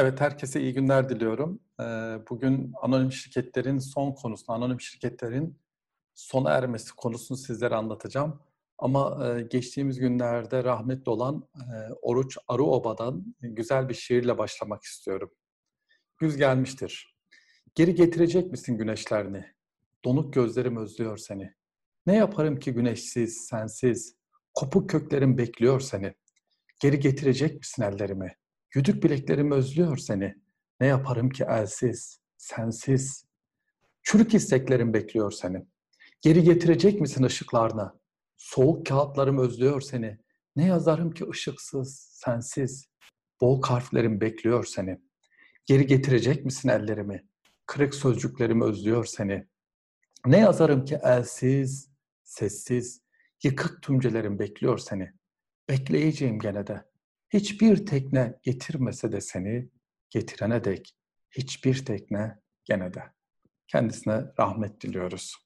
Evet, herkese iyi günler diliyorum. Ee, bugün anonim şirketlerin son konusunu, anonim şirketlerin sona ermesi konusunu sizlere anlatacağım. Ama e, geçtiğimiz günlerde rahmetli olan e, Oruç Arıoba'dan güzel bir şiirle başlamak istiyorum. Güz gelmiştir. Geri getirecek misin güneşlerini? Donuk gözlerim özlüyor seni. Ne yaparım ki güneşsiz, sensiz? Kopuk köklerim bekliyor seni. Geri getirecek misin ellerimi? Güdük bileklerim özlüyor seni. Ne yaparım ki elsiz, sensiz? Çürük isteklerim bekliyor seni. Geri getirecek misin ışıklarını? Soğuk kağıtlarım özlüyor seni. Ne yazarım ki ışıksız, sensiz? Bol harflerim bekliyor seni. Geri getirecek misin ellerimi? Kırık sözcüklerim özlüyor seni. Ne yazarım ki elsiz, sessiz, yıkık tümcelerim bekliyor seni. Bekleyeceğim gene de. Hiçbir tekne getirmese de seni getirene dek hiçbir tekne gene de. Kendisine rahmet diliyoruz.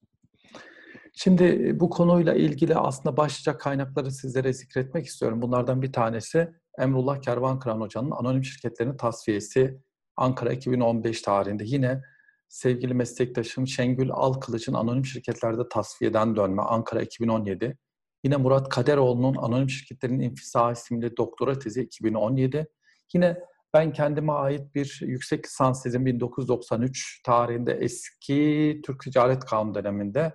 Şimdi e, bu konuyla ilgili aslında başlıca kaynakları sizlere zikretmek istiyorum. Bunlardan bir tanesi Emrullah Kervankıran Hoca'nın Anonim Şirketlerin Tasfiyesi Ankara 2015 tarihinde. Yine sevgili meslektaşım Şengül Alkılıç'ın Anonim Şirketlerde Tasfiyeden Dönme Ankara 2017. Yine Murat Kaderoğlu'nun Anonim Şirketlerin İnfisa isimli doktora tezi 2017. Yine ben kendime ait bir yüksek lisans tezim 1993 tarihinde eski Türk Ticaret Kanunu döneminde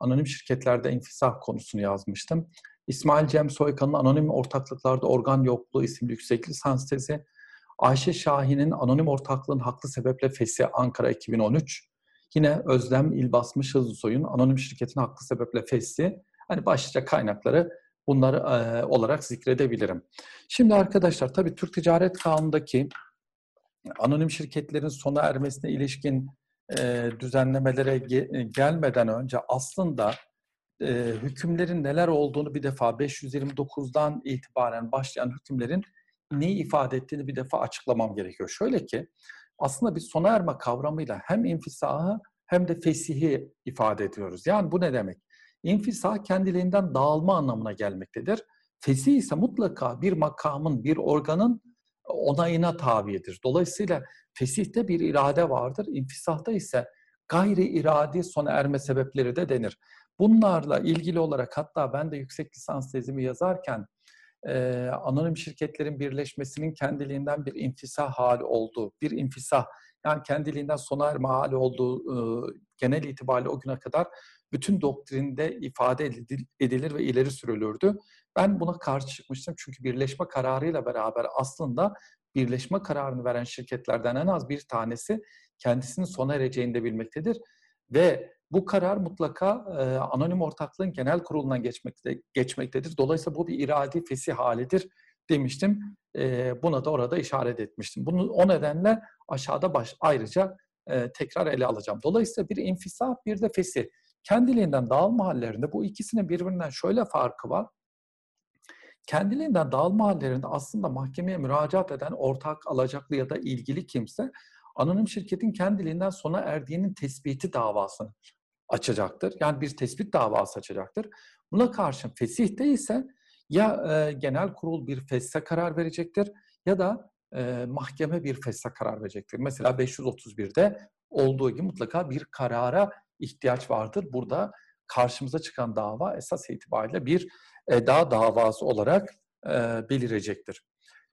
anonim şirketlerde infisah konusunu yazmıştım. İsmail Cem Soykan'ın Anonim Ortaklıklarda Organ Yokluğu isimli yüksek lisans tezi. Ayşe Şahin'in Anonim Ortaklığın Haklı Sebeple Fesi Ankara 2013. Yine Özlem İlbasmış Hızlısoy'un Anonim Şirketin Haklı Sebeple Fesi Hani başlıca kaynakları bunları olarak zikredebilirim. Şimdi arkadaşlar tabii Türk Ticaret Kanunu'ndaki anonim şirketlerin sona ermesine ilişkin düzenlemelere ge- gelmeden önce aslında hükümlerin neler olduğunu bir defa 529'dan itibaren başlayan hükümlerin neyi ifade ettiğini bir defa açıklamam gerekiyor. Şöyle ki aslında biz sona erme kavramıyla hem infisahı hem de fesihi ifade ediyoruz. Yani bu ne demek? İnfisah kendiliğinden dağılma anlamına gelmektedir. Fesih ise mutlaka bir makamın, bir organın onayına tabidir. Dolayısıyla fesihte bir irade vardır. İnfisahta ise gayri iradi sona erme sebepleri de denir. Bunlarla ilgili olarak hatta ben de yüksek lisans tezimi yazarken e, anonim şirketlerin birleşmesinin kendiliğinden bir infisah hali olduğu, bir infisah yani kendiliğinden sona erme hali olduğu e, genel itibariyle o güne kadar bütün doktrinde ifade edilir ve ileri sürülürdü. Ben buna karşı çıkmıştım çünkü birleşme kararıyla beraber aslında birleşme kararını veren şirketlerden en az bir tanesi kendisinin sona ereceğini de bilmektedir. Ve bu karar mutlaka e, anonim ortaklığın genel kurulundan geçmekte, geçmektedir. Dolayısıyla bu bir iradi fesih halidir demiştim. E, buna da orada işaret etmiştim. Bunu o nedenle aşağıda baş, ayrıca e, tekrar ele alacağım. Dolayısıyla bir infisah bir de fesih kendiliğinden dağılma hallerinde bu ikisinin birbirinden şöyle farkı var. Kendiliğinden dağılma hallerinde aslında mahkemeye müracaat eden ortak, alacaklı ya da ilgili kimse anonim şirketin kendiliğinden sona erdiğinin tespiti davasını açacaktır. Yani bir tespit davası açacaktır. Buna karşın fesihte ise ya e, genel kurul bir feshe karar verecektir ya da e, mahkeme bir feshe karar verecektir. Mesela 531'de olduğu gibi mutlaka bir karara ihtiyaç vardır. Burada karşımıza çıkan dava esas itibariyle bir eda davası olarak e, belirecektir.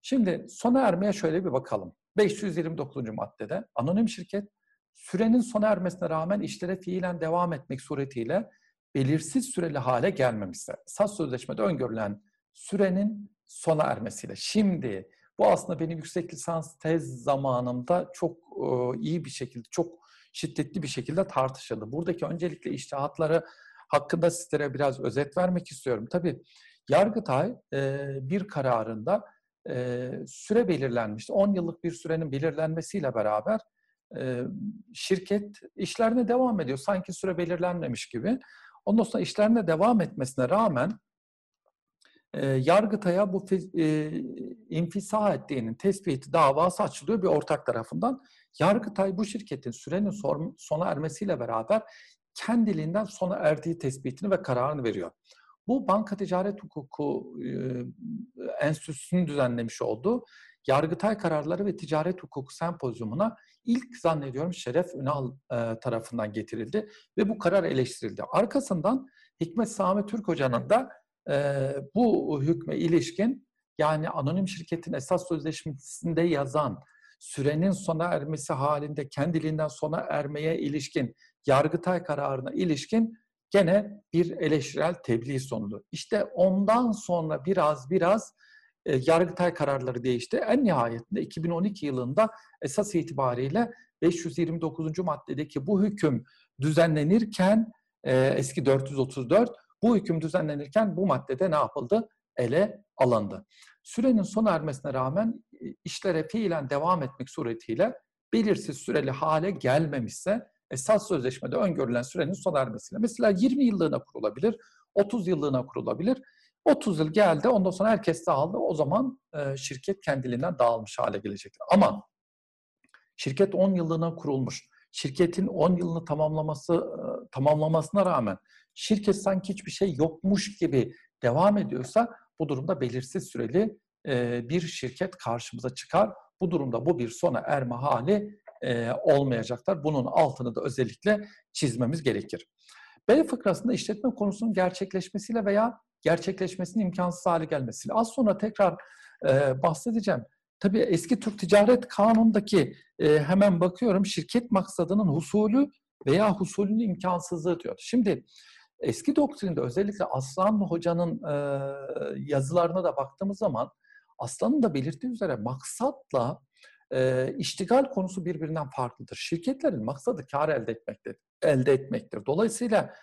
Şimdi sona ermeye şöyle bir bakalım. 529. maddede anonim şirket sürenin sona ermesine rağmen işlere fiilen devam etmek suretiyle belirsiz süreli hale gelmemişse, esas sözleşmede öngörülen sürenin sona ermesiyle. Şimdi bu aslında benim yüksek lisans tez zamanımda çok e, iyi bir şekilde, çok şiddetli bir şekilde tartışıldı. Buradaki öncelikle iştihatları hakkında sizlere biraz özet vermek istiyorum. Tabii Yargıtay e, bir kararında e, süre belirlenmişti. 10 yıllık bir sürenin belirlenmesiyle beraber e, şirket işlerine devam ediyor. Sanki süre belirlenmemiş gibi. Ondan sonra işlerine devam etmesine rağmen e, Yargıtay'a bu e, infisa ettiğinin tespiti davası açılıyor bir ortak tarafından. Yargıtay bu şirketin sürenin sona ermesiyle beraber kendiliğinden sona erdiği tespitini ve kararını veriyor. Bu banka ticaret hukuku e, enstitüsünün düzenlemiş olduğu Yargıtay Kararları ve Ticaret Hukuku Sempozyumuna ilk zannediyorum Şeref Ünal tarafından getirildi ve bu karar eleştirildi. Arkasından Hikmet Sami Türk Hoca'nın da bu hükme ilişkin yani anonim şirketin esas sözleşmesinde yazan sürenin sona ermesi halinde kendiliğinden sona ermeye ilişkin Yargıtay kararına ilişkin gene bir eleştirel tebliğ sonunda. İşte ondan sonra biraz biraz e, Yargıtay kararları değişti. En nihayetinde 2012 yılında esas itibariyle 529. maddedeki bu hüküm düzenlenirken e, eski 434 bu hüküm düzenlenirken bu maddede ne yapıldı? Ele alındı. Sürenin sona ermesine rağmen e, işlere fiilen devam etmek suretiyle belirsiz süreli hale gelmemişse esas sözleşmede öngörülen sürenin sona ermesiyle. Mesela 20 yıllığına kurulabilir, 30 yıllığına kurulabilir. 30 yıl geldi, ondan sonra herkes dağıldı. O zaman e, şirket kendiliğinden dağılmış hale gelecektir. Ama şirket 10 yıllığına kurulmuş. Şirketin 10 yılını tamamlaması e, tamamlamasına rağmen şirket sanki hiçbir şey yokmuş gibi devam ediyorsa bu durumda belirsiz süreli e, bir şirket karşımıza çıkar. Bu durumda bu bir sona erme hali e, olmayacaklar. Bunun altını da özellikle çizmemiz gerekir. B fıkrasında işletme konusunun gerçekleşmesiyle veya gerçekleşmesinin imkansız hale gelmesiyle. Az sonra tekrar e, bahsedeceğim. Tabii eski Türk Ticaret Kanunu'ndaki hemen bakıyorum şirket maksadının husulü veya husulünün imkansızlığı diyor. Şimdi eski doktrinde özellikle Aslan Hoca'nın e, yazılarına da baktığımız zaman Aslan'ın da belirttiği üzere maksatla e, iştigal konusu birbirinden farklıdır. Şirketlerin maksadı kar elde etmektir. Elde etmektir. Dolayısıyla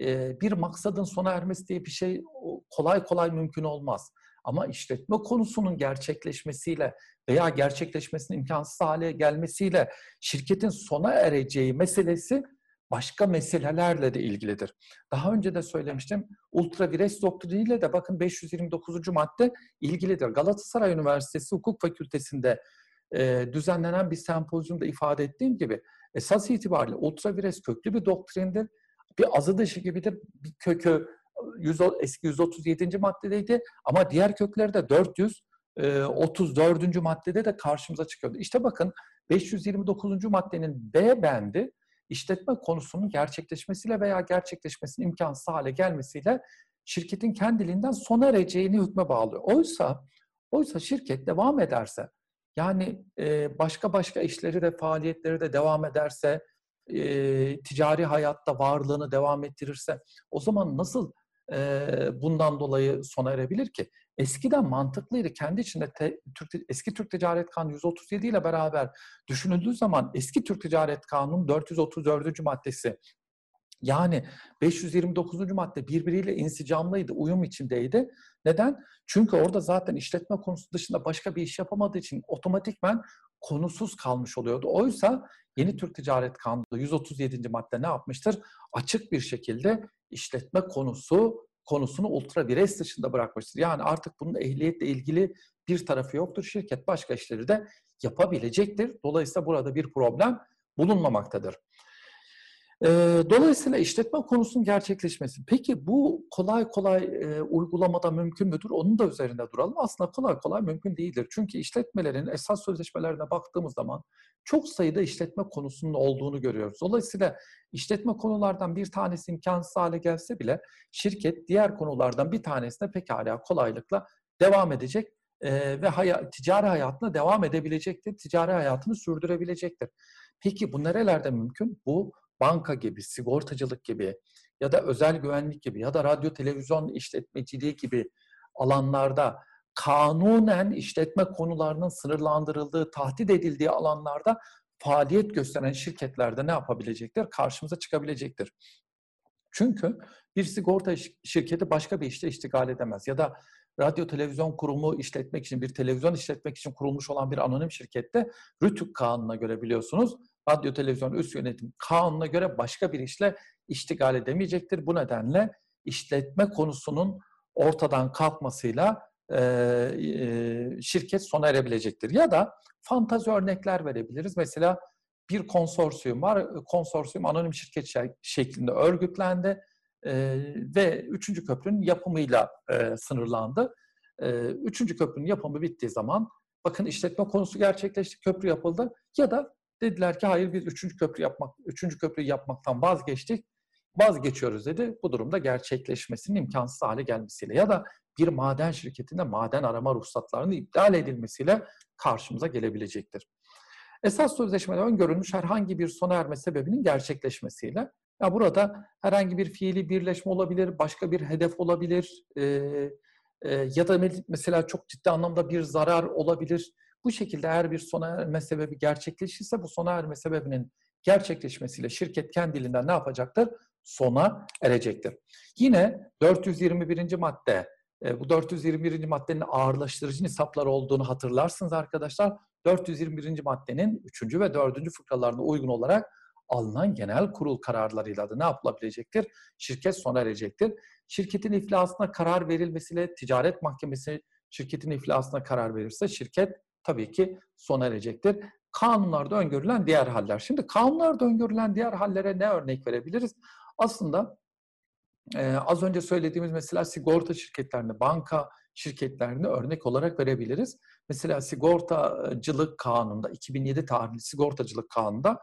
e, bir maksadın sona ermesi diye bir şey kolay kolay mümkün olmaz. Ama işletme konusunun gerçekleşmesiyle veya gerçekleşmesinin imkansız hale gelmesiyle şirketin sona ereceği meselesi başka meselelerle de ilgilidir. Daha önce de söylemiştim. Ultra vires doktriniyle de bakın 529. madde ilgilidir. Galatasaray Üniversitesi Hukuk Fakültesi'nde e, düzenlenen bir sempozyumda ifade ettiğim gibi esas itibariyle ultra vires köklü bir doktrindir. Bir azı dışı gibidir. Bir kökü 100, eski 137. maddedeydi ama diğer kökleri de 434. E, maddede de karşımıza çıkıyordu. İşte bakın 529. maddenin B bendi işletme konusunun gerçekleşmesiyle veya gerçekleşmesinin imkansız hale gelmesiyle şirketin kendiliğinden sona ereceğini hükme bağlıyor. Oysa oysa şirket devam ederse yani e, başka başka işleri de faaliyetleri de devam ederse e, ticari hayatta varlığını devam ettirirse o zaman nasıl e, bundan dolayı sona erebilir ki? Eskiden mantıklıydı. Kendi içinde te, Türk, eski Türk Ticaret Kanunu 137 ile beraber düşünüldüğü zaman eski Türk Ticaret Kanunu 434. maddesi yani 529. madde birbiriyle insicamlıydı, uyum içindeydi. Neden? Çünkü orada zaten işletme konusu dışında başka bir iş yapamadığı için otomatikmen konusuz kalmış oluyordu. Oysa yeni Türk Ticaret Kanunu 137. madde ne yapmıştır? Açık bir şekilde işletme konusu konusunu ultra vires dışında bırakmıştır. Yani artık bunun ehliyetle ilgili bir tarafı yoktur. Şirket başka işleri de yapabilecektir. Dolayısıyla burada bir problem bulunmamaktadır. Dolayısıyla işletme konusunun gerçekleşmesi. Peki bu kolay kolay uygulamada mümkün müdür? Onun da üzerinde duralım. Aslında kolay kolay mümkün değildir. Çünkü işletmelerin esas sözleşmelerine baktığımız zaman çok sayıda işletme konusunun olduğunu görüyoruz. Dolayısıyla işletme konulardan bir tanesi imkansız hale gelse bile şirket diğer konulardan bir tanesine pekala kolaylıkla devam edecek ve haya, ticari hayatına devam edebilecektir. Ticari hayatını sürdürebilecektir. Peki bu nerelerde mümkün? Bu banka gibi, sigortacılık gibi ya da özel güvenlik gibi ya da radyo televizyon işletmeciliği gibi alanlarda kanunen işletme konularının sınırlandırıldığı, tahdit edildiği alanlarda faaliyet gösteren şirketlerde ne yapabilecektir? Karşımıza çıkabilecektir. Çünkü bir sigorta şirketi başka bir işte iştigal edemez. Ya da radyo televizyon kurumu işletmek için, bir televizyon işletmek için kurulmuş olan bir anonim şirkette RTÜK kanununa göre biliyorsunuz radyo televizyon üst yönetim kanununa göre başka bir işle iştigal edemeyecektir. Bu nedenle işletme konusunun ortadan kalkmasıyla e, e, şirket sona erebilecektir. Ya da fantazi örnekler verebiliriz. Mesela bir konsorsiyum var. Konsorsiyum anonim şirket şeklinde örgütlendi e, ve üçüncü köprünün yapımıyla e, sınırlandı. E, üçüncü köprünün yapımı bittiği zaman bakın işletme konusu gerçekleşti, köprü yapıldı ya da dediler ki hayır biz üçüncü köprü yapmak, üçüncü köprüyü yapmaktan vazgeçtik, vazgeçiyoruz dedi. Bu durumda gerçekleşmesinin imkansız hale gelmesiyle ya da bir maden şirketinde maden arama ruhsatlarının iptal edilmesiyle karşımıza gelebilecektir. Esas sözleşmede öngörülmüş herhangi bir sona erme sebebinin gerçekleşmesiyle ya burada herhangi bir fiili birleşme olabilir, başka bir hedef olabilir e, e, ya da mesela çok ciddi anlamda bir zarar olabilir. Bu şekilde eğer bir sona erme sebebi gerçekleşirse bu sona erme sebebinin gerçekleşmesiyle şirket kendiliğinden ne yapacaktır? Sona erecektir. Yine 421. madde, e, bu 421. maddenin ağırlaştırıcı nisaplar olduğunu hatırlarsınız arkadaşlar. 421. maddenin 3. ve 4. fıkralarına uygun olarak alınan genel kurul kararlarıyla da ne yapılabilecektir? Şirket sona erecektir. Şirketin iflasına karar verilmesiyle ticaret mahkemesi şirketin iflasına karar verirse şirket tabii ki sona erecektir. Kanunlarda öngörülen diğer haller. Şimdi kanunlarda öngörülen diğer hallere ne örnek verebiliriz? Aslında e, az önce söylediğimiz mesela sigorta şirketlerini, banka şirketlerini örnek olarak verebiliriz. Mesela sigortacılık kanununda, 2007 tarihli sigortacılık kanununda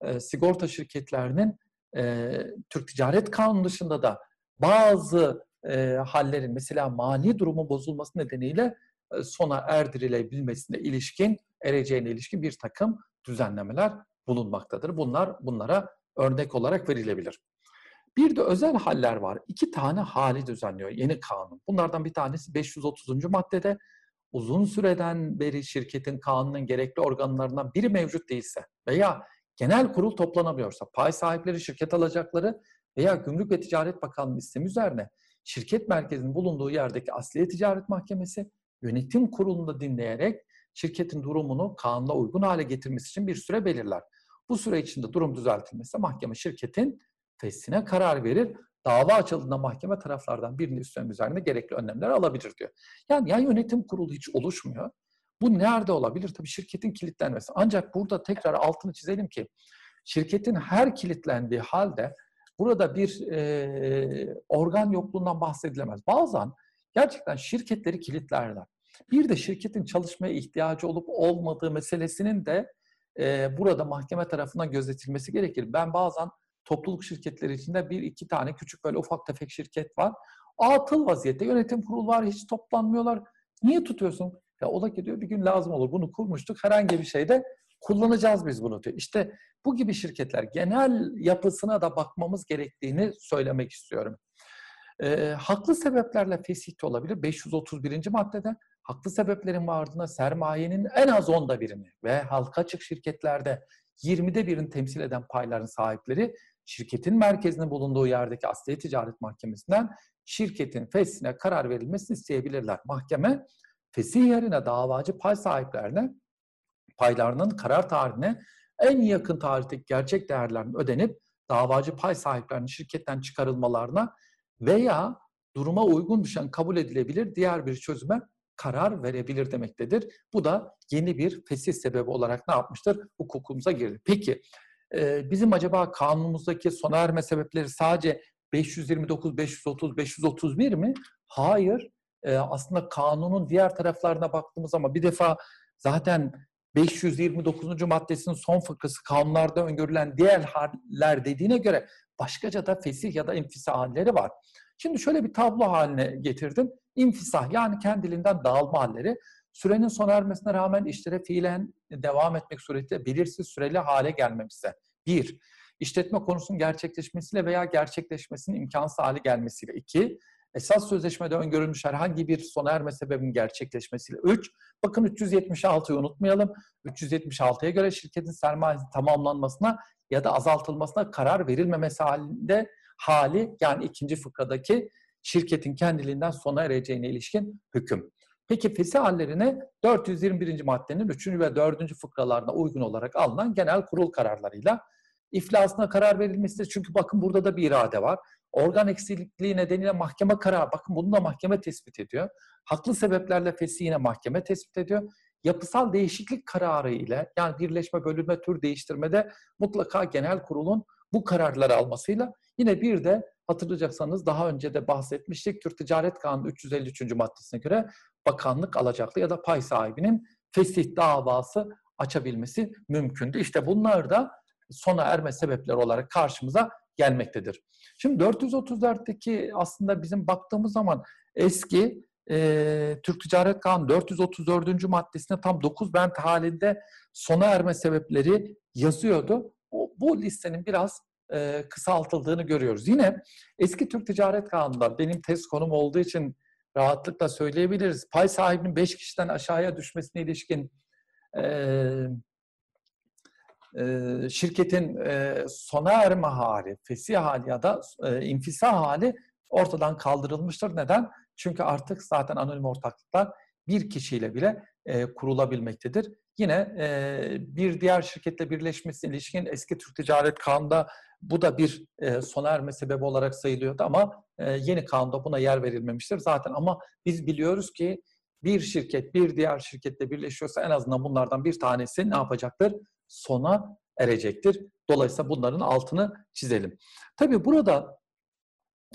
e, sigorta şirketlerinin e, Türk Ticaret Kanunu dışında da bazı e, hallerin mesela mali durumu bozulması nedeniyle sona erdirilebilmesine ilişkin, ereceğine ilişkin bir takım düzenlemeler bulunmaktadır. Bunlar bunlara örnek olarak verilebilir. Bir de özel haller var. İki tane hali düzenliyor yeni kanun. Bunlardan bir tanesi 530. maddede uzun süreden beri şirketin kanunun gerekli organlarından biri mevcut değilse veya genel kurul toplanamıyorsa, pay sahipleri, şirket alacakları veya Gümrük ve Ticaret Bakanlığı istemi üzerine şirket merkezinin bulunduğu yerdeki Asliye Ticaret Mahkemesi yönetim kurulunda dinleyerek şirketin durumunu kanuna uygun hale getirmesi için bir süre belirler. Bu süre içinde durum düzeltilmezse mahkeme şirketin feshine karar verir. Dava açıldığında mahkeme taraflardan birinin üstlenme üzerine gerekli önlemler alabilir diyor. Yani ya yönetim kurulu hiç oluşmuyor bu nerede olabilir? Tabii şirketin kilitlenmesi. Ancak burada tekrar altını çizelim ki şirketin her kilitlendiği halde burada bir e, organ yokluğundan bahsedilemez. Bazen gerçekten şirketleri kilitlerler. Bir de şirketin çalışmaya ihtiyacı olup olmadığı meselesinin de e, burada mahkeme tarafından gözetilmesi gerekir. Ben bazen topluluk şirketleri içinde bir iki tane küçük böyle ufak tefek şirket var. Atıl vaziyette yönetim kurulu var hiç toplanmıyorlar. Niye tutuyorsun? Ya ola ki diyor bir gün lazım olur. Bunu kurmuştuk. Herhangi bir şeyde kullanacağız biz bunu diyor. İşte bu gibi şirketler genel yapısına da bakmamız gerektiğini söylemek istiyorum. E, haklı sebeplerle fesih olabilir. 531. maddede haklı sebeplerin ardına sermayenin en az onda birini ve halka açık şirketlerde 20'de birini temsil eden payların sahipleri şirketin merkezinin bulunduğu yerdeki Asliye Ticaret Mahkemesi'nden şirketin fesine karar verilmesini isteyebilirler. Mahkeme fesih yerine davacı pay sahiplerine paylarının karar tarihine en yakın tarihteki gerçek değerlerin ödenip davacı pay sahiplerinin şirketten çıkarılmalarına veya duruma uygun düşen kabul edilebilir diğer bir çözüme karar verebilir demektedir. Bu da yeni bir fesih sebebi olarak ne yapmıştır? Hukukumuza girdi. Peki bizim acaba kanunumuzdaki sona erme sebepleri sadece 529, 530, 531 mi? Hayır e, aslında kanunun diğer taraflarına baktığımız zaman bir defa zaten 529. maddesinin son fıkrası kanunlarda öngörülen diğer haller dediğine göre başkaca da fesih ya da infisah halleri var. Şimdi şöyle bir tablo haline getirdim. İnfisah yani kendiliğinden dağılma halleri sürenin sona ermesine rağmen işlere fiilen devam etmek suretiyle belirsiz süreli hale gelmemişse. Bir, işletme konusunun gerçekleşmesiyle veya gerçekleşmesinin imkansız hale gelmesiyle. iki esas sözleşmede öngörülmüş herhangi bir sona erme sebebinin gerçekleşmesiyle. 3. Bakın 376'yı unutmayalım. 376'ya göre şirketin sermayesinin tamamlanmasına ya da azaltılmasına karar verilmemesi halinde hali yani ikinci fıkradaki şirketin kendiliğinden sona ereceğine ilişkin hüküm. Peki fesih hallerine 421. maddenin 3. ve 4. fıkralarına uygun olarak alınan genel kurul kararlarıyla iflasına karar verilmesidir. Çünkü bakın burada da bir irade var. Organ eksikliği nedeniyle mahkeme kararı, bakın bunu da mahkeme tespit ediyor. Haklı sebeplerle fesih yine mahkeme tespit ediyor. Yapısal değişiklik kararı ile yani birleşme, bölünme, tür değiştirmede mutlaka genel kurulun bu kararları almasıyla yine bir de hatırlayacaksanız daha önce de bahsetmiştik. Türk Ticaret Kanunu 353. maddesine göre bakanlık alacaklı ya da pay sahibinin fesih davası açabilmesi mümkündü. İşte bunlar da sona erme sebepleri olarak karşımıza gelmektedir. Şimdi 434'teki aslında bizim baktığımız zaman eski e, Türk Ticaret Kanunu 434. maddesinde tam 9 bent halinde sona erme sebepleri yazıyordu. Bu, bu listenin biraz e, kısaltıldığını görüyoruz. Yine eski Türk Ticaret Kanunu'nda benim test konum olduğu için rahatlıkla söyleyebiliriz. Pay sahibinin 5 kişiden aşağıya düşmesine ilişkin e, şirketin e, sona erme hali, fesih hali ya da infisa hali ortadan kaldırılmıştır. Neden? Çünkü artık zaten anonim ortaklıklar bir kişiyle bile kurulabilmektedir. Yine bir diğer şirketle birleşmesine ilişkin eski Türk Ticaret Kanunu'nda bu da bir e, sona erme sebebi olarak sayılıyordu ama e, yeni kanunda buna yer verilmemiştir zaten. Ama biz biliyoruz ki bir şirket bir diğer şirketle birleşiyorsa en azından bunlardan bir tanesi ne yapacaktır? Sona erecektir. Dolayısıyla bunların altını çizelim. Tabii burada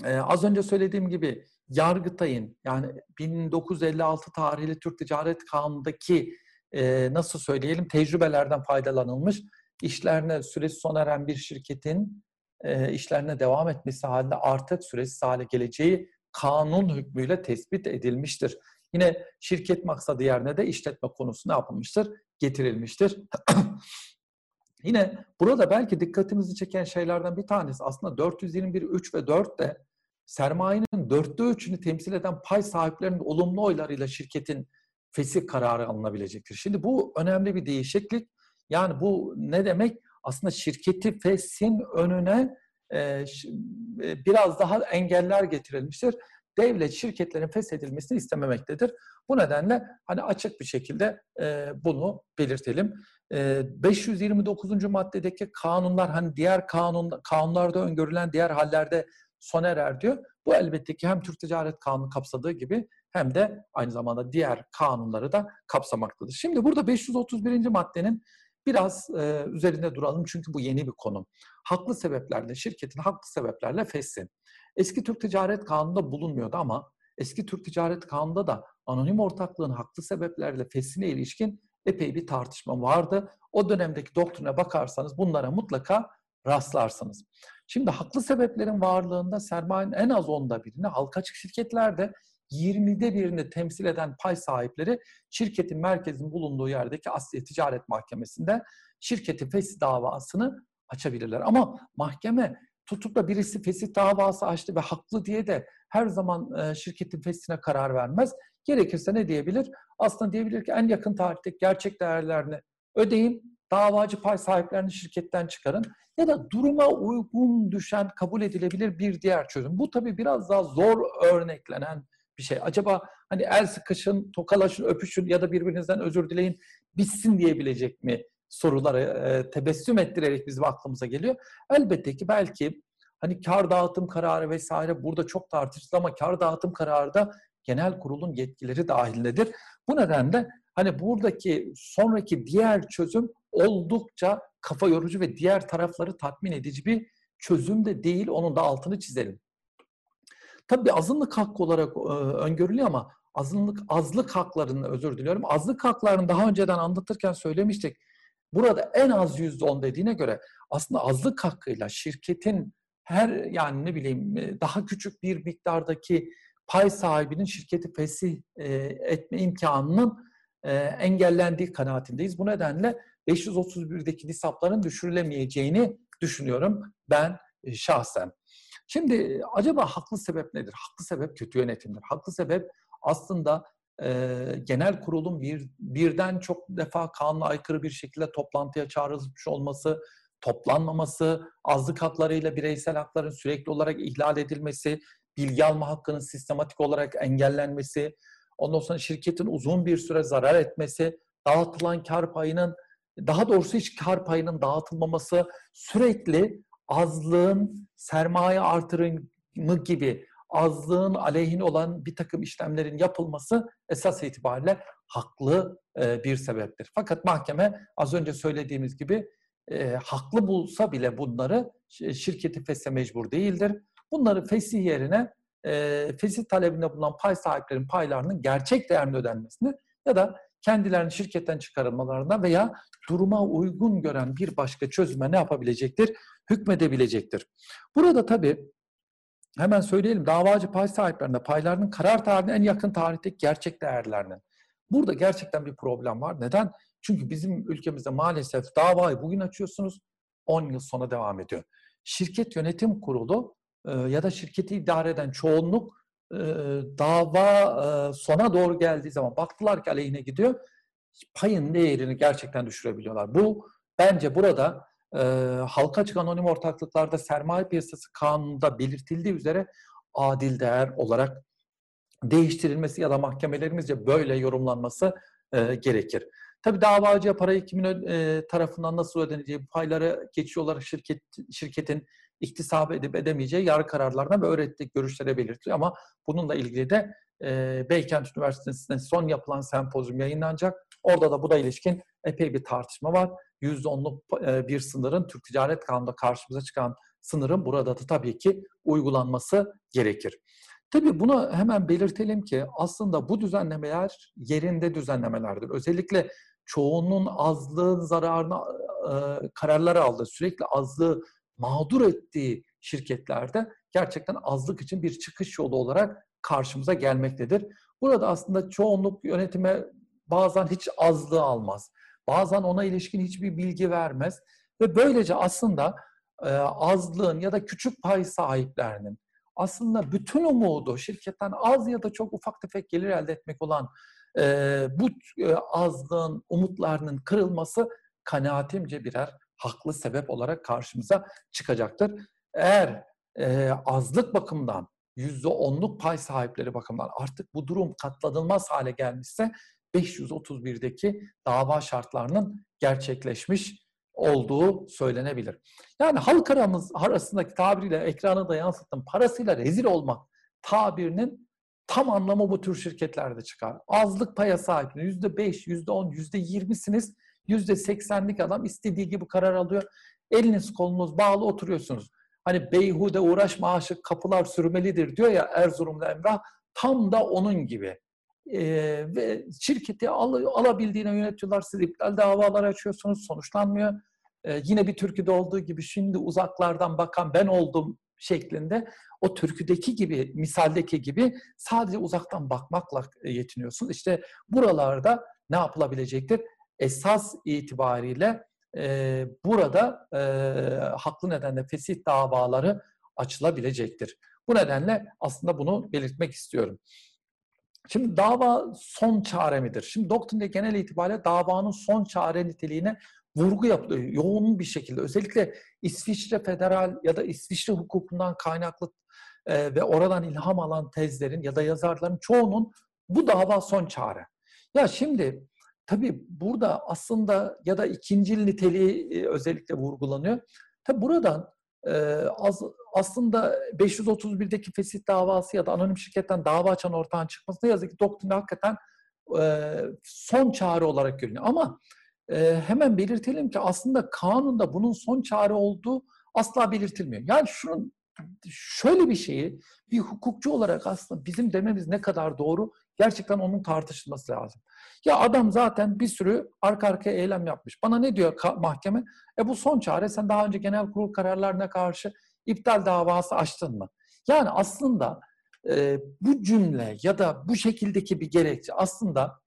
e, az önce söylediğim gibi Yargıtay'ın yani 1956 tarihli Türk Ticaret Kanunu'ndaki e, nasıl söyleyelim tecrübelerden faydalanılmış işlerine süresi sona eren bir şirketin e, işlerine devam etmesi halinde artık süresiz hale geleceği kanun hükmüyle tespit edilmiştir. Yine şirket maksadı yerine de işletme konusu ne yapılmıştır? Getirilmiştir. Yine burada belki dikkatimizi çeken şeylerden bir tanesi aslında 421 3 ve 4 de sermayenin dörtte üçünü temsil eden pay sahiplerinin olumlu oylarıyla şirketin fesih kararı alınabilecektir. Şimdi bu önemli bir değişiklik. Yani bu ne demek? Aslında şirketi feshin önüne e, biraz daha engeller getirilmiştir. Devlet şirketlerin feshedilmesini istememektedir. Bu nedenle hani açık bir şekilde e, bunu belirtelim. E, 529. maddedeki kanunlar hani diğer kanun kanunlarda öngörülen diğer hallerde sona erer diyor. Bu elbette ki hem Türk Ticaret Kanunu kapsadığı gibi hem de aynı zamanda diğer kanunları da kapsamaktadır. Şimdi burada 531. maddenin biraz e, üzerinde duralım çünkü bu yeni bir konu. Haklı sebeplerle, şirketin haklı sebeplerle fesli. Eski Türk Ticaret Kanunu'nda bulunmuyordu ama eski Türk Ticaret Kanunu'nda da anonim ortaklığın haklı sebeplerle fesline ilişkin epey bir tartışma vardı. O dönemdeki doktrine bakarsanız bunlara mutlaka rastlarsınız. Şimdi haklı sebeplerin varlığında sermayenin en az onda birini halka açık şirketlerde 20'de birini temsil eden pay sahipleri şirketin merkezin bulunduğu yerdeki Asliye Ticaret Mahkemesi'nde şirketin fesih davasını açabilirler. Ama mahkeme tutup da birisi fesih davası açtı ve haklı diye de her zaman e, şirketin fesihine karar vermez. Gerekirse ne diyebilir? Aslında diyebilir ki en yakın tarihte gerçek değerlerini ödeyin, davacı pay sahiplerini şirketten çıkarın ya da duruma uygun düşen kabul edilebilir bir diğer çözüm. Bu tabii biraz daha zor örneklenen bir şey. Acaba hani el sıkışın, tokalaşın, öpüşün ya da birbirinizden özür dileyin bitsin diyebilecek mi soruları e, tebessüm ettirerek bizim aklımıza geliyor. Elbette ki belki hani kar dağıtım kararı vesaire burada çok tartışılır ama kar dağıtım kararı da genel kurulun yetkileri dahilindedir. Bu nedenle hani buradaki sonraki diğer çözüm oldukça kafa yorucu ve diğer tarafları tatmin edici bir çözüm de değil. Onun da altını çizelim. Tabii azınlık hakkı olarak e, öngörülüyor ama azınlık azlık haklarını özür diliyorum. Azlık haklarını daha önceden anlatırken söylemiştik. Burada en az yüzde on dediğine göre aslında azlık hakkıyla şirketin her yani ne bileyim e, daha küçük bir miktardaki pay sahibinin şirketi fesih e, etme imkanının e, engellendiği kanaatindeyiz. Bu nedenle 531'deki nisapların düşürülemeyeceğini düşünüyorum ben şahsen. Şimdi acaba haklı sebep nedir? Haklı sebep kötü yönetimdir. Haklı sebep aslında e, genel kurulun bir birden çok defa kanuna aykırı bir şekilde toplantıya çağrılmış olması, toplanmaması, azlık haklarıyla bireysel hakların sürekli olarak ihlal edilmesi, bilgi alma hakkının sistematik olarak engellenmesi, ondan sonra şirketin uzun bir süre zarar etmesi, dağıtılan kar payının daha doğrusu hiç kar payının dağıtılmaması, sürekli azlığın sermaye artırımı gibi azlığın aleyhine olan bir takım işlemlerin yapılması esas itibariyle haklı e, bir sebeptir. Fakat mahkeme az önce söylediğimiz gibi e, haklı bulsa bile bunları şirketi feshe mecbur değildir. Bunları fesih yerine e, fesih talebinde bulunan pay sahiplerinin paylarının gerçek değerinin ödenmesini ya da kendilerini şirketten çıkarılmalarına veya duruma uygun gören bir başka çözüme ne yapabilecektir? Hükmedebilecektir. Burada tabii hemen söyleyelim davacı pay sahiplerinde paylarının karar tarihine en yakın tarihteki gerçek değerlerinin. Burada gerçekten bir problem var. Neden? Çünkü bizim ülkemizde maalesef davayı bugün açıyorsunuz 10 yıl sonra devam ediyor. Şirket yönetim kurulu e, ya da şirketi idare eden çoğunluk e, dava e, sona doğru geldiği zaman baktılar ki aleyhine gidiyor payın değerini gerçekten düşürebiliyorlar. Bu bence burada e, halka açık anonim ortaklıklarda sermaye piyasası kanununda belirtildiği üzere adil değer olarak değiştirilmesi ya da mahkemelerimizce böyle yorumlanması e, gerekir. Tabi davacıya parayı kimin e, tarafından nasıl ödeneceği, payları geçici olarak şirket, şirketin iktisap edip edemeyeceği yargı kararlarına ve öğrettik görüşlere belirtiliyor. Ama bununla ilgili de e, Beykent Üniversitesi'nde son yapılan sempozyum yayınlanacak. Orada da bu da ilişkin epey bir tartışma var. %10'luk e, bir sınırın Türk Ticaret Kanunu'nda karşımıza çıkan sınırın burada da tabii ki uygulanması gerekir. Tabii bunu hemen belirtelim ki aslında bu düzenlemeler yerinde düzenlemelerdir. Özellikle çoğunun azlığın zararına e, kararlar aldı. Sürekli azlığı mağdur ettiği şirketlerde gerçekten azlık için bir çıkış yolu olarak karşımıza gelmektedir. Burada aslında çoğunluk yönetime bazen hiç azlığı almaz. Bazen ona ilişkin hiçbir bilgi vermez. Ve böylece aslında e, azlığın ya da küçük pay sahiplerinin aslında bütün umudu şirketten az ya da çok ufak tefek gelir elde etmek olan e, bu e, azlığın umutlarının kırılması kanaatimce birer haklı sebep olarak karşımıza çıkacaktır. Eğer e, azlık bakımından yüzde onluk pay sahipleri bakımından artık bu durum katlanılmaz hale gelmişse 531'deki dava şartlarının gerçekleşmiş olduğu söylenebilir. Yani halk aramız arasındaki tabiriyle ekrana da yansıttım. Parasıyla rezil olmak tabirinin tam anlamı bu tür şirketlerde çıkar. Azlık paya sahip. Yüzde beş, yüzde on, yüzde yirmisiniz. Yüzde seksenlik adam istediği gibi karar alıyor. Eliniz kolunuz bağlı oturuyorsunuz. Hani beyhude uğraş maaşı kapılar sürmelidir diyor ya Erzurum'da Emrah. Tam da onun gibi. Ee, ve şirketi al, alabildiğine yönetiyorlar. Siz iptal davalar açıyorsunuz. Sonuçlanmıyor. Ee, yine bir türküde olduğu gibi şimdi uzaklardan bakan ben oldum şeklinde o türküdeki gibi, misaldeki gibi sadece uzaktan bakmakla yetiniyorsunuz. İşte buralarda ne yapılabilecektir? Esas itibariyle e, burada e, haklı nedenle fesih davaları açılabilecektir. Bu nedenle aslında bunu belirtmek istiyorum. Şimdi dava son çare midir? Şimdi doktrinde genel itibariyle davanın son çare niteliğine vurgu yapılıyor. Yoğun bir şekilde. Özellikle İsviçre federal ya da İsviçre hukukundan kaynaklı e, ve oradan ilham alan tezlerin ya da yazarların çoğunun bu dava son çare. Ya şimdi tabii burada aslında ya da ikincil niteliği e, özellikle vurgulanıyor. Tabii buradan e, az, aslında 531'deki fesih davası ya da anonim şirketten dava açan ortağın çıkması ne yazık ki doktrinde hakikaten e, son çare olarak görünüyor. Ama e, hemen belirtelim ki aslında kanunda bunun son çare olduğu asla belirtilmiyor. Yani şunun şöyle bir şeyi bir hukukçu olarak aslında bizim dememiz ne kadar doğru gerçekten onun tartışılması lazım. Ya adam zaten bir sürü arka arkaya eylem yapmış. Bana ne diyor mahkeme? E bu son çare sen daha önce genel kurul kararlarına karşı iptal davası açtın mı? Yani aslında e, bu cümle ya da bu şekildeki bir gerekçe aslında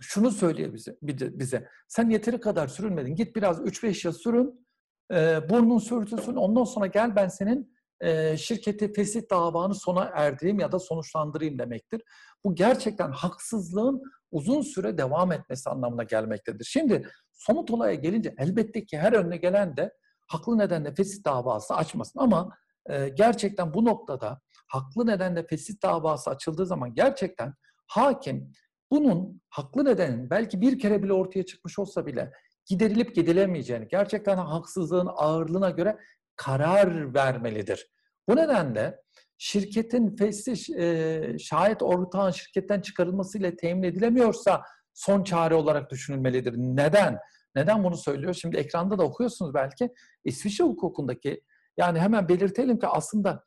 şunu söylüyor bize, bize. Sen yeteri kadar sürünmedin. Git biraz 3-5 yıl sürün. E, burnun sürtülsün. Ondan sonra gel ben senin e, şirketi fesih davanı sona erdireyim ya da sonuçlandırayım demektir. Bu gerçekten haksızlığın uzun süre devam etmesi anlamına gelmektedir. Şimdi somut olaya gelince elbette ki her önüne gelen de haklı nedenle fesih davası açmasın ama e, gerçekten bu noktada haklı nedenle fesih davası açıldığı zaman gerçekten hakim bunun haklı nedenin belki bir kere bile ortaya çıkmış olsa bile giderilip gidilemeyeceğini, gerçekten haksızlığın ağırlığına göre karar vermelidir. Bu nedenle şirketin fesih e, şayet ortağın şirketten çıkarılmasıyla temin edilemiyorsa son çare olarak düşünülmelidir. Neden? Neden bunu söylüyor? Şimdi ekranda da okuyorsunuz belki. İsviçre hukukundaki yani hemen belirtelim ki aslında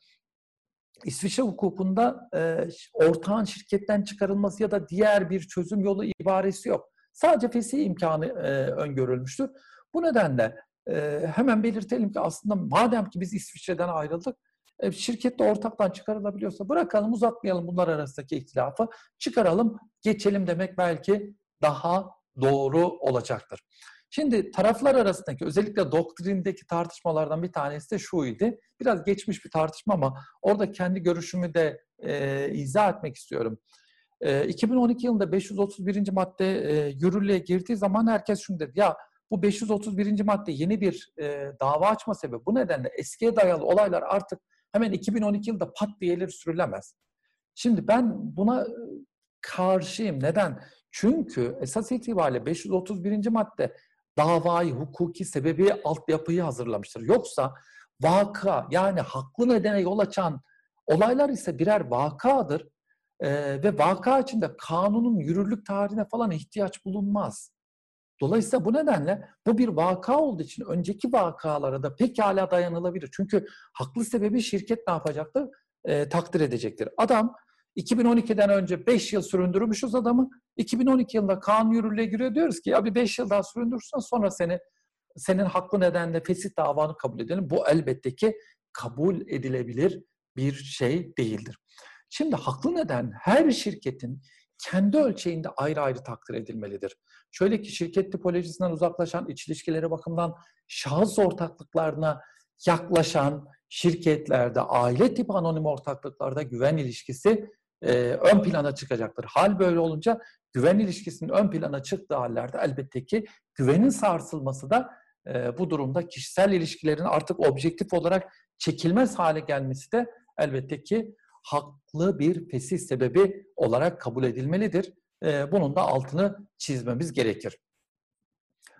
İsviçre hukukunda e, ortağın şirketten çıkarılması ya da diğer bir çözüm yolu ibaresi yok. Sadece fesih imkanı e, öngörülmüştür. Bu nedenle e, hemen belirtelim ki aslında madem ki biz İsviçre'den ayrıldık, e, şirkette ortaktan çıkarılabiliyorsa bırakalım, uzatmayalım bunlar arasındaki ihtilafı, çıkaralım, geçelim demek belki daha doğru olacaktır. Şimdi taraflar arasındaki özellikle doktrindeki tartışmalardan bir tanesi de şuydu. Biraz geçmiş bir tartışma ama orada kendi görüşümü de e, izah etmek istiyorum. E, 2012 yılında 531. madde e, yürürlüğe girdiği zaman herkes şunu dedi. Ya bu 531. madde yeni bir e, dava açma sebebi. Bu nedenle eskiye dayalı olaylar artık hemen 2012 yılında pat diye sürülemez. Şimdi ben buna karşıyım. Neden? Çünkü esas itibariyle 531. madde davayı, hukuki sebebi altyapıyı hazırlamıştır. Yoksa vaka yani haklı nedene yol açan olaylar ise birer vakadır. Ee, ve vaka içinde kanunun yürürlük tarihine falan ihtiyaç bulunmaz. Dolayısıyla bu nedenle bu bir vaka olduğu için önceki vakalara da pekala dayanılabilir. Çünkü haklı sebebi şirket ne yapacaktır? E, takdir edecektir. Adam 2012'den önce 5 yıl süründürmüşüz adamı. 2012 yılında kanun yürürlüğe giriyor diyoruz ki ya bir 5 yıl daha süründürürsen sonra seni senin haklı nedenle fesih davanı kabul edelim. Bu elbette ki kabul edilebilir bir şey değildir. Şimdi haklı neden her şirketin kendi ölçeğinde ayrı ayrı takdir edilmelidir. Şöyle ki şirket tipolojisinden uzaklaşan, iç ilişkileri bakımından şahıs ortaklıklarına yaklaşan şirketlerde, aile tipi anonim ortaklıklarda güven ilişkisi e, ön plana çıkacaktır. Hal böyle olunca güven ilişkisinin ön plana çıktığı hallerde elbette ki güvenin sarsılması da e, bu durumda kişisel ilişkilerin artık objektif olarak çekilmez hale gelmesi de elbette ki haklı bir fesih sebebi olarak kabul edilmelidir. E, bunun da altını çizmemiz gerekir.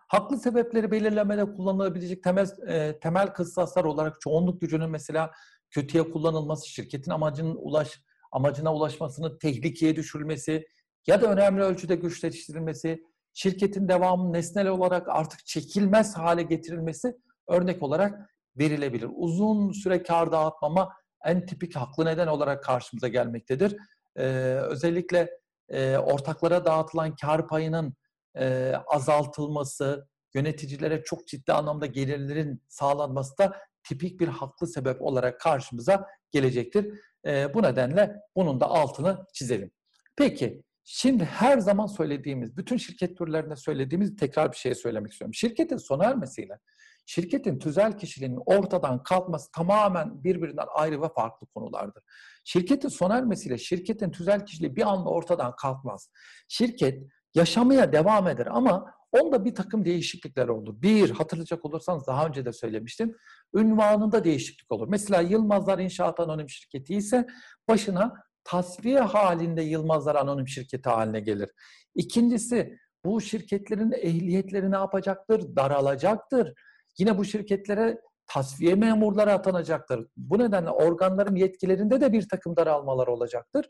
Haklı sebepleri belirlemede kullanılabilecek temel, e, temel kıssaslar olarak çoğunluk gücünün mesela kötüye kullanılması, şirketin amacının ulaş amacına ulaşmasının tehlikeye düşürülmesi ya da önemli ölçüde güçleştirilmesi, şirketin devamı nesnel olarak artık çekilmez hale getirilmesi örnek olarak verilebilir. Uzun süre kar dağıtmama en tipik haklı neden olarak karşımıza gelmektedir. Ee, özellikle e, ortaklara dağıtılan kar payının e, azaltılması, yöneticilere çok ciddi anlamda gelirlerin sağlanması da tipik bir haklı sebep olarak karşımıza gelecektir. E, bu nedenle bunun da altını çizelim. Peki, şimdi her zaman söylediğimiz, bütün şirket türlerinde söylediğimiz tekrar bir şey söylemek istiyorum. Şirketin sona ermesiyle şirketin tüzel kişiliğinin ortadan kalkması tamamen birbirinden ayrı ve farklı konulardır. Şirketin sona ermesiyle şirketin tüzel kişiliği bir anda ortadan kalkmaz. Şirket yaşamaya devam eder ama onda bir takım değişiklikler olur. Bir, hatırlayacak olursanız daha önce de söylemiştim, ünvanında değişiklik olur. Mesela Yılmazlar İnşaat Anonim Şirketi ise başına tasfiye halinde Yılmazlar Anonim Şirketi haline gelir. İkincisi, bu şirketlerin ehliyetleri ne yapacaktır? Daralacaktır. Yine bu şirketlere tasfiye memurları atanacaktır. Bu nedenle organların yetkilerinde de bir takım daralmalar olacaktır.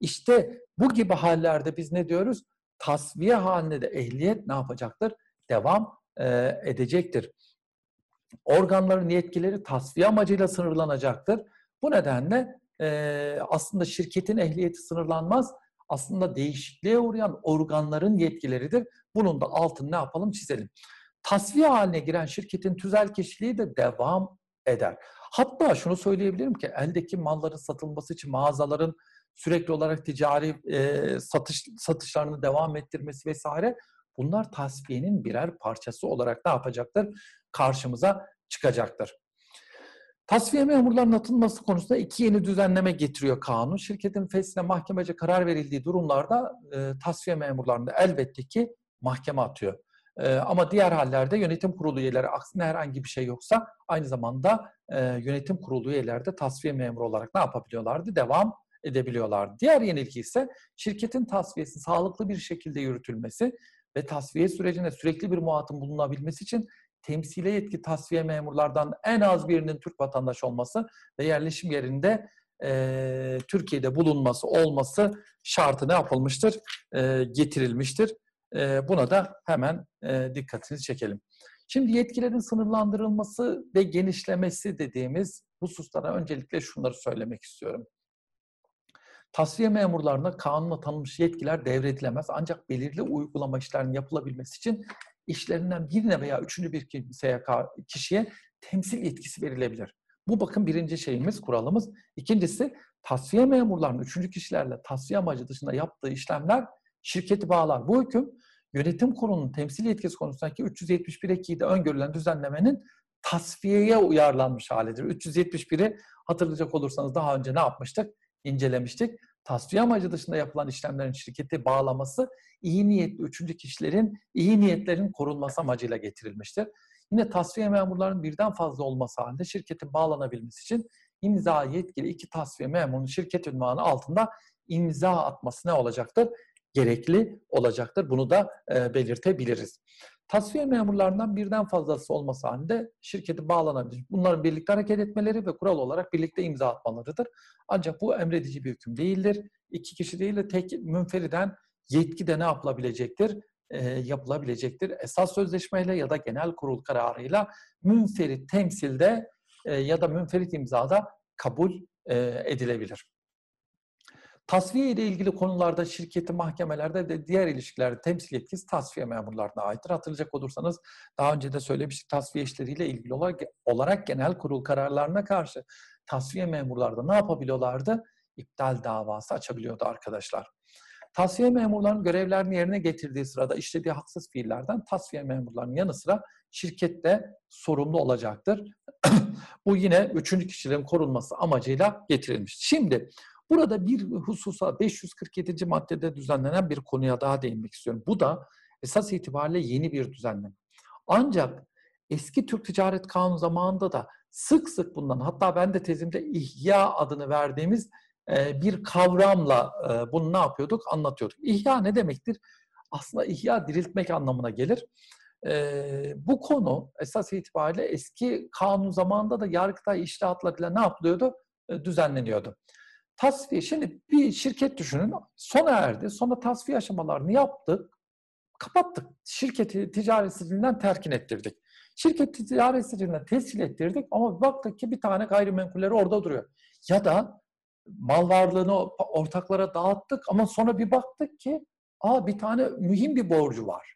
İşte bu gibi hallerde biz ne diyoruz? tasviye halinde de ehliyet ne yapacaktır? Devam e, edecektir. Organların yetkileri tasfiye amacıyla sınırlanacaktır. Bu nedenle e, aslında şirketin ehliyeti sınırlanmaz. Aslında değişikliğe uğrayan organların yetkileridir. Bunun da altını ne yapalım çizelim. Tasfiye haline giren şirketin tüzel kişiliği de devam eder. Hatta şunu söyleyebilirim ki eldeki malların satılması için mağazaların sürekli olarak ticari e, satış satışlarını devam ettirmesi vesaire bunlar tasfiyenin birer parçası olarak ne yapacaktır? Karşımıza çıkacaktır. Tasfiye memurlarının atılması konusunda iki yeni düzenleme getiriyor kanun. Şirketin fesline mahkemece karar verildiği durumlarda e, tasfiye memurlarını elbette ki mahkeme atıyor. E, ama diğer hallerde yönetim kurulu üyeleri aksine herhangi bir şey yoksa aynı zamanda e, yönetim kurulu üyeleri de tasfiye memuru olarak ne yapabiliyorlardı? Devam edebiliyorlar. Diğer yenilgi ise şirketin tasfiyesi sağlıklı bir şekilde yürütülmesi ve tasfiye sürecinde sürekli bir muhatın bulunabilmesi için temsile yetki tasfiye memurlardan en az birinin Türk vatandaşı olması ve yerleşim yerinde e, Türkiye'de bulunması olması şartı ne yapılmıştır? E, getirilmiştir. E, buna da hemen e, dikkatinizi çekelim. Şimdi yetkilerin sınırlandırılması ve genişlemesi dediğimiz hususlara öncelikle şunları söylemek istiyorum. Tasfiye memurlarına kanunla tanınmış yetkiler devredilemez ancak belirli uygulama işlerinin yapılabilmesi için işlerinden birine veya üçüncü bir kimseye, kişiye temsil yetkisi verilebilir. Bu bakın birinci şeyimiz, kuralımız. İkincisi tasfiye memurlarının üçüncü kişilerle tasfiye amacı dışında yaptığı işlemler şirketi bağlar. Bu hüküm yönetim kurulunun temsil yetkisi konusundaki 371 ekiğde öngörülen düzenlemenin tasfiyeye uyarlanmış halidir. 371'i hatırlayacak olursanız daha önce ne yapmıştık? İncelemiştik. Tasfiye amacı dışında yapılan işlemlerin şirketi bağlaması iyi niyetli üçüncü kişilerin iyi niyetlerin korunması amacıyla getirilmiştir. Yine tasfiye memurlarının birden fazla olması halinde şirketin bağlanabilmesi için imza yetkili iki tasfiye memurunun şirket ünvanı altında imza atması ne olacaktır? Gerekli olacaktır. Bunu da e, belirtebiliriz. Tasfiye memurlarından birden fazlası olması halinde şirketi bağlanabilir. Bunların birlikte hareket etmeleri ve kural olarak birlikte imza atmalarıdır. Ancak bu emredici bir hüküm değildir. İki kişi değil de tek münferiden yetki de ne yapılabilecektir? E, yapılabilecektir. Esas sözleşmeyle ya da genel kurul kararıyla münferit temsilde e, ya da münferit imzada kabul e, edilebilir. Tasfiye ile ilgili konularda şirketi mahkemelerde de diğer ilişkilerde temsil yetkisi tasfiye memurlarına aittir. Hatırlayacak olursanız daha önce de söylemiştik tasfiye işleriyle ilgili olarak, olarak genel kurul kararlarına karşı tasfiye memurlarda ne yapabiliyorlardı? İptal davası açabiliyordu arkadaşlar. Tasfiye memurlarının görevlerini yerine getirdiği sırada işlediği haksız fiillerden tasfiye memurlarının yanı sıra şirkette sorumlu olacaktır. Bu yine üçüncü kişilerin korunması amacıyla getirilmiş. Şimdi burada bir hususa 547. maddede düzenlenen bir konuya daha değinmek istiyorum. Bu da esas itibariyle yeni bir düzenleme. Ancak eski Türk Ticaret Kanunu zamanında da sık sık bundan hatta ben de tezimde ihya adını verdiğimiz bir kavramla bunu ne yapıyorduk? Anlatıyorduk. İhya ne demektir? Aslında ihya diriltmek anlamına gelir. Bu konu esas itibariyle eski kanun zamanında da Yargıtay iştahatlarıyla ne yapılıyordu? Düzenleniyordu. Tasfiye, şimdi bir şirket düşünün, sona erdi. Sonra tasfiye aşamalarını yaptık, kapattık. Şirketi ticaret sicilinden terkin ettirdik. Şirketi ticaret sicilinden tescil ettirdik ama baktık ki bir tane gayrimenkulleri orada duruyor. Ya da mal varlığını ortaklara dağıttık ama sonra bir baktık ki aa bir tane mühim bir borcu var.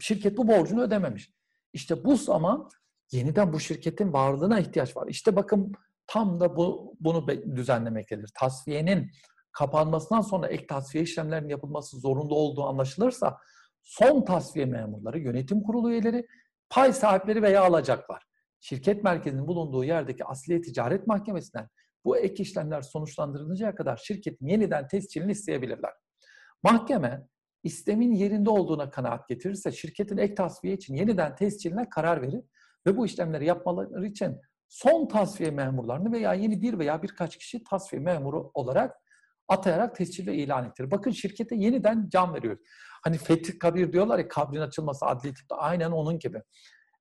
Şirket bu borcunu ödememiş. İşte bu zaman yeniden bu şirketin varlığına ihtiyaç var. İşte bakın tam da bu bunu düzenlemektedir. Tasfiyenin kapanmasından sonra ek tasfiye işlemlerinin yapılması zorunlu olduğu anlaşılırsa son tasfiye memurları, yönetim kurulu üyeleri, pay sahipleri veya alacaklar. Şirket merkezinin bulunduğu yerdeki Asliye Ticaret Mahkemesi'nden bu ek işlemler sonuçlandırılıncaya kadar şirketin yeniden tescilini isteyebilirler. Mahkeme istemin yerinde olduğuna kanaat getirirse şirketin ek tasfiye için yeniden tesciline karar verir ve bu işlemleri yapmaları için son tasfiye memurlarını veya yeni bir veya birkaç kişi tasfiye memuru olarak atayarak tescil ve ilan ettirir. Bakın şirkete yeniden can veriyoruz. Hani fetih kabir diyorlar ya kabrin açılması adli tıpta aynen onun gibi.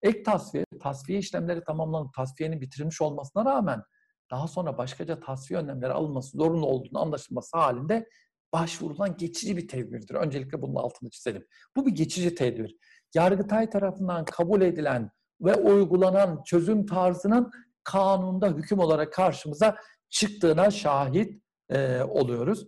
Ek tasfiye, tasfiye işlemleri tamamlanıp tasfiyenin bitirilmiş olmasına rağmen daha sonra başkaca tasfiye önlemleri alınması zorunlu olduğunu anlaşılması halinde başvurulan geçici bir tedbirdir. Öncelikle bunun altını çizelim. Bu bir geçici tedbir. Yargıtay tarafından kabul edilen ve uygulanan çözüm tarzının kanunda hüküm olarak karşımıza çıktığına şahit e, oluyoruz.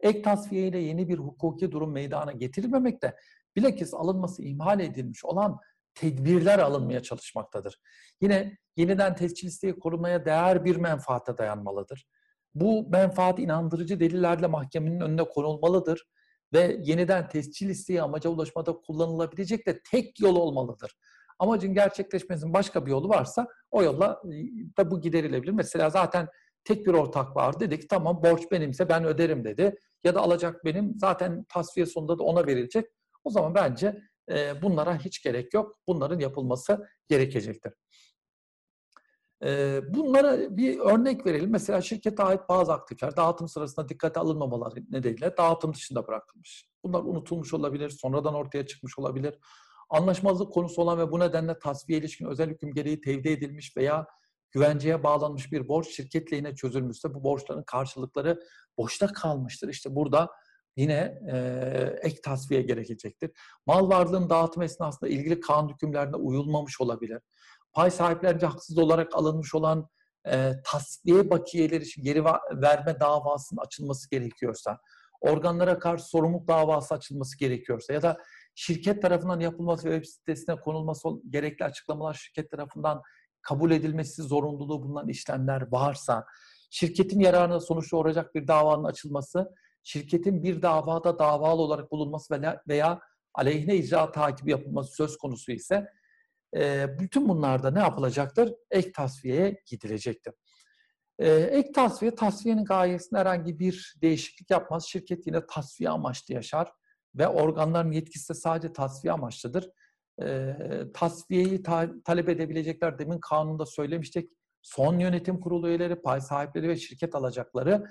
Ek tasfiye ile yeni bir hukuki durum meydana getirilmemekte, bilakis alınması ihmal edilmiş olan tedbirler alınmaya çalışmaktadır. Yine yeniden tescil isteği korumaya değer bir menfaate dayanmalıdır. Bu menfaat inandırıcı delillerle mahkemenin önüne konulmalıdır ve yeniden tescil isteği amaca ulaşmada kullanılabilecek de tek yol olmalıdır. Amacın gerçekleşmesinin başka bir yolu varsa o yolla e, da bu giderilebilir. Mesela zaten tek bir ortak var. Dedi ki tamam borç benimse ben öderim dedi. Ya da alacak benim zaten tasfiye sonunda da ona verilecek. O zaman bence e, bunlara hiç gerek yok. Bunların yapılması gerekecektir. E, bunlara bir örnek verelim. Mesela şirkete ait bazı aktifler dağıtım sırasında dikkate alınmamaları nedeniyle dağıtım dışında bırakılmış. Bunlar unutulmuş olabilir, sonradan ortaya çıkmış olabilir. Anlaşmazlık konusu olan ve bu nedenle tasfiye ilişkin özel hüküm gereği tevdi edilmiş veya güvenceye bağlanmış bir borç şirket lehine çözülmüşse bu borçların karşılıkları boşta kalmıştır. İşte burada yine e, ek tasfiye gerekecektir. Mal varlığının dağıtım esnasında ilgili kanun hükümlerine uyulmamış olabilir. Pay sahiplerince haksız olarak alınmış olan e, tasfiye bakiyeleri için geri verme davasının açılması gerekiyorsa, organlara karşı sorumluluk davası açılması gerekiyorsa ya da şirket tarafından yapılması ve web sitesine konulması gerekli açıklamalar şirket tarafından kabul edilmesi zorunluluğu bulunan işlemler varsa, şirketin yararına sonuç doğuracak bir davanın açılması, şirketin bir davada davalı olarak bulunması veya aleyhine icra takibi yapılması söz konusu ise bütün bunlarda ne yapılacaktır? Ek tasfiyeye gidilecektir. Ek tasfiye, tasfiyenin gayesinde herhangi bir değişiklik yapmaz. Şirket yine tasfiye amaçlı yaşar ve organların yetkisi de sadece tasfiye amaçlıdır. Tasfiyeyi ta- talep edebilecekler demin kanunda söylemiştik. Son yönetim kurulu üyeleri, pay sahipleri ve şirket alacakları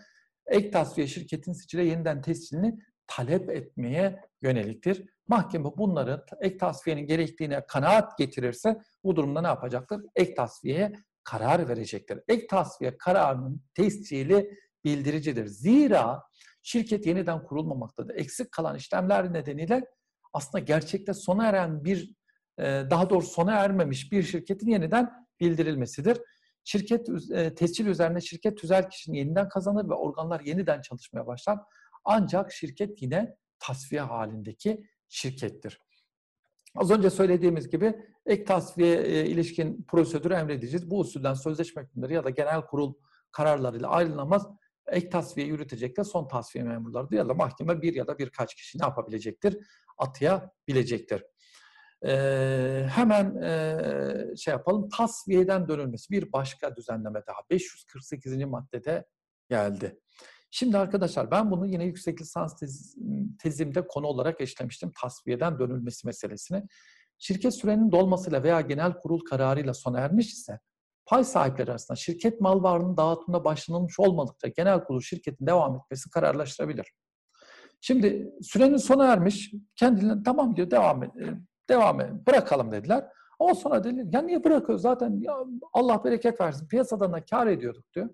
ek tasfiye şirketin sicile yeniden tescilini talep etmeye yöneliktir. Mahkeme bunları ek tasfiyenin gerektiğine kanaat getirirse bu durumda ne yapacaktır? Ek tasfiyeye karar verecektir. Ek tasfiye kararının tescili bildiricidir. Zira şirket yeniden kurulmamaktadır. Eksik kalan işlemler nedeniyle aslında gerçekte sona eren bir, e, daha doğrusu sona ermemiş bir şirketin yeniden bildirilmesidir. Şirket e, tescil üzerine şirket tüzel kişinin yeniden kazanır ve organlar yeniden çalışmaya başlar. Ancak şirket yine tasfiye halindeki şirkettir. Az önce söylediğimiz gibi ek tasfiye e, ilişkin prosedürü emredeceğiz. Bu usulden sözleşme hükümleri ya da genel kurul kararlarıyla ayrılamaz. Ek tasfiye yürütecek de son tasfiye memurları ya da mahkeme bir ya da birkaç kişi ne yapabilecektir? Atayabilecektir. Ee, hemen e, şey yapalım. Tasfiyeden dönülmesi bir başka düzenleme daha. 548. maddede geldi. Şimdi arkadaşlar ben bunu yine yüksek lisans tez, tezimde konu olarak eşlemiştim. Tasfiyeden dönülmesi meselesini. Şirket sürenin dolmasıyla veya genel kurul kararıyla sona ermiş ise pay sahipleri arasında şirket mal varlığının dağıtımına başlanılmış olmadıkça genel kurul şirketin devam etmesi kararlaştırabilir. Şimdi sürenin sona ermiş, kendilerine tamam diyor devam et, devam et, bırakalım dediler. Ama sonra dediler ya niye bırakıyoruz zaten ya Allah bereket versin piyasadan da kar ediyorduk diyor.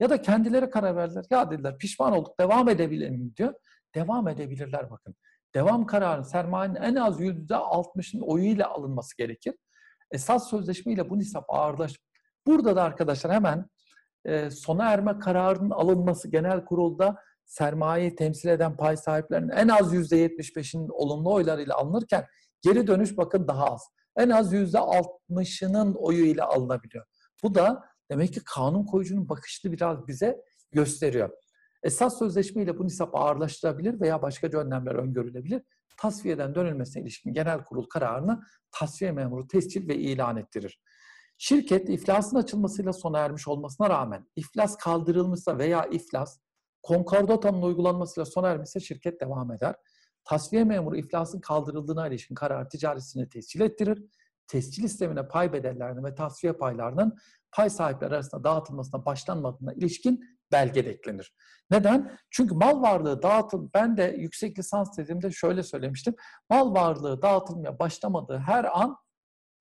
Ya da kendileri karar verdiler. Ya dediler pişman olduk devam edebilelim diyor. Devam edebilirler bakın. Devam kararı sermayenin en az yüzde altmışın oyuyla alınması gerekir. Esas sözleşmeyle bu nisap ağırlaş. Burada da arkadaşlar hemen e, sona erme kararının alınması genel kurulda sermayeyi temsil eden pay sahiplerinin en az yüzde yetmiş beşinin olumlu oylarıyla alınırken geri dönüş bakın daha az. En az yüzde altmışının oyuyla alınabiliyor. Bu da Demek ki kanun koyucunun bakışını biraz bize gösteriyor. Esas sözleşmeyle bu nisap ağırlaştırabilir veya başka önlemler öngörülebilir. Tasfiyeden dönülmesine ilişkin genel kurul kararını tasfiye memuru tescil ve ilan ettirir. Şirket iflasın açılmasıyla sona ermiş olmasına rağmen iflas kaldırılmışsa veya iflas konkordatanın uygulanmasıyla sona ermişse şirket devam eder. Tasfiye memuru iflasın kaldırıldığına ilişkin karar ticaretine tescil ettirir. Tescil istemine pay bedellerinin ve tasfiye paylarının pay sahipleri arasında dağıtılmasına başlanmadığına ilişkin belge de eklenir. Neden? Çünkü mal varlığı dağıtıl, ben de yüksek lisans tezimde şöyle söylemiştim. Mal varlığı dağıtılmaya başlamadığı her an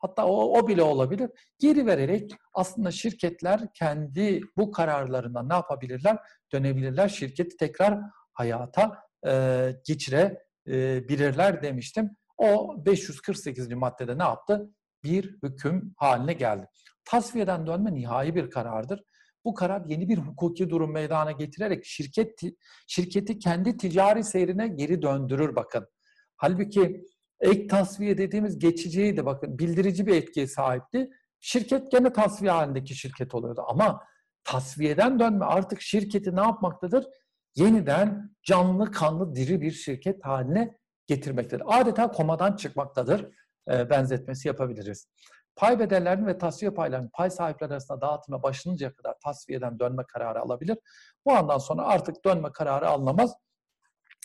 hatta o, o bile olabilir. Geri vererek aslında şirketler kendi bu kararlarından ne yapabilirler? Dönebilirler. Şirketi tekrar hayata e, geçirebilirler demiştim. O 548. maddede ne yaptı? Bir hüküm haline geldi. Tasfiyeden dönme nihai bir karardır. Bu karar yeni bir hukuki durum meydana getirerek şirket şirketi kendi ticari seyrine geri döndürür bakın. Halbuki ek tasfiye dediğimiz geçiciydi bakın bildirici bir etkiye sahipti. Şirket gene tasfiye halindeki şirket oluyordu ama tasfiyeden dönme artık şirketi ne yapmaktadır? Yeniden canlı kanlı diri bir şirket haline getirmektedir. Adeta komadan çıkmaktadır. E, benzetmesi yapabiliriz. Pay bedellerinin ve tasfiye paylarının pay sahipleri arasında dağıtıma başlanıncaya kadar tasfiyeden dönme kararı alabilir. Bu andan sonra artık dönme kararı alınamaz.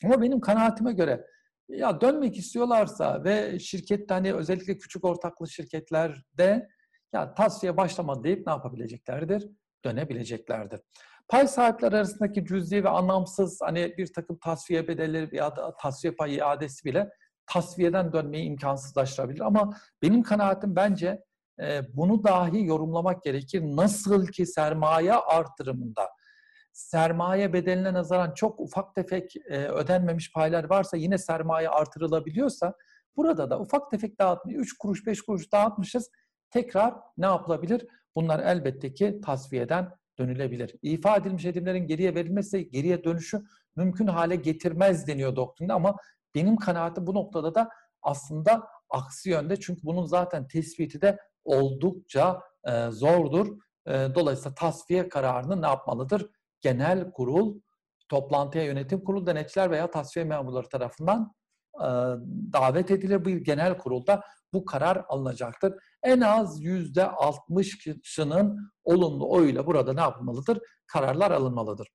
Ama benim kanaatime göre ya dönmek istiyorlarsa ve şirkette hani özellikle küçük ortaklı şirketlerde ya tasfiye başlamadı deyip ne yapabileceklerdir? Dönebileceklerdir. Pay sahipleri arasındaki cüzdi ve anlamsız hani bir takım tasfiye bedelleri ya da tasfiye payı iadesi bile tasfiyeden dönmeyi imkansızlaştırabilir. Ama benim kanaatim bence e, bunu dahi yorumlamak gerekir. Nasıl ki sermaye artırımında sermaye bedeline nazaran çok ufak tefek e, ödenmemiş paylar varsa yine sermaye artırılabiliyorsa burada da ufak tefek dağıtmayı 3 kuruş 5 kuruş dağıtmışız tekrar ne yapılabilir? Bunlar elbette ki tasfiyeden dönülebilir. İfa edilmiş edimlerin geriye verilmesi geriye dönüşü mümkün hale getirmez deniyor doktrinde ama benim kanaatim bu noktada da aslında aksi yönde çünkü bunun zaten tespiti de oldukça e, zordur. E, dolayısıyla tasfiye kararını ne yapmalıdır? Genel kurul, toplantıya yönetim kurulu denetçiler veya tasfiye memurları tarafından e, davet edilir. Bir genel kurulda bu karar alınacaktır. En az yüzde 60'ının olumlu oyuyla burada ne yapılmalıdır? Kararlar alınmalıdır.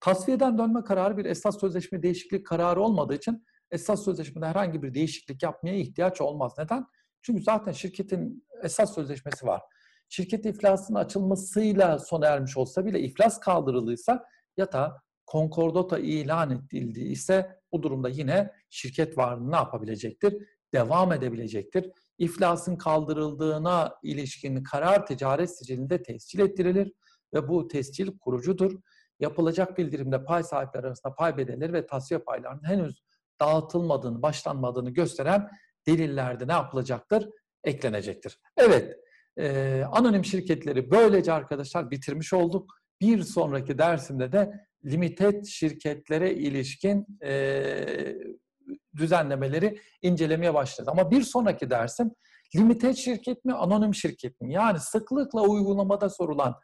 Tasfiyeden dönme kararı bir esas sözleşme değişiklik kararı olmadığı için esas sözleşmede herhangi bir değişiklik yapmaya ihtiyaç olmaz. Neden? Çünkü zaten şirketin esas sözleşmesi var. Şirket iflasının açılmasıyla sona ermiş olsa bile iflas kaldırılıysa ya da konkordota ilan edildi ise bu durumda yine şirket varlığını ne yapabilecektir? Devam edebilecektir. İflasın kaldırıldığına ilişkin karar ticaret sicilinde tescil ettirilir ve bu tescil kurucudur. Yapılacak bildirimde pay sahipleri arasında pay bedelleri ve tasfiye paylarının henüz dağıtılmadığını, başlanmadığını gösteren delillerde ne yapılacaktır? Eklenecektir. Evet, e, anonim şirketleri böylece arkadaşlar bitirmiş olduk. Bir sonraki dersimde de limited şirketlere ilişkin e, düzenlemeleri incelemeye başlayacağız. Ama bir sonraki dersim limited şirket mi, anonim şirket mi? Yani sıklıkla uygulamada sorulan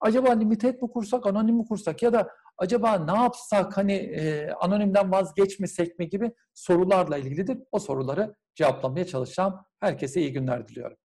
acaba limited mi kursak, anonim mi kursak ya da acaba ne yapsak hani e, anonimden vazgeçmesek mi gibi sorularla ilgilidir. O soruları cevaplamaya çalışacağım. Herkese iyi günler diliyorum.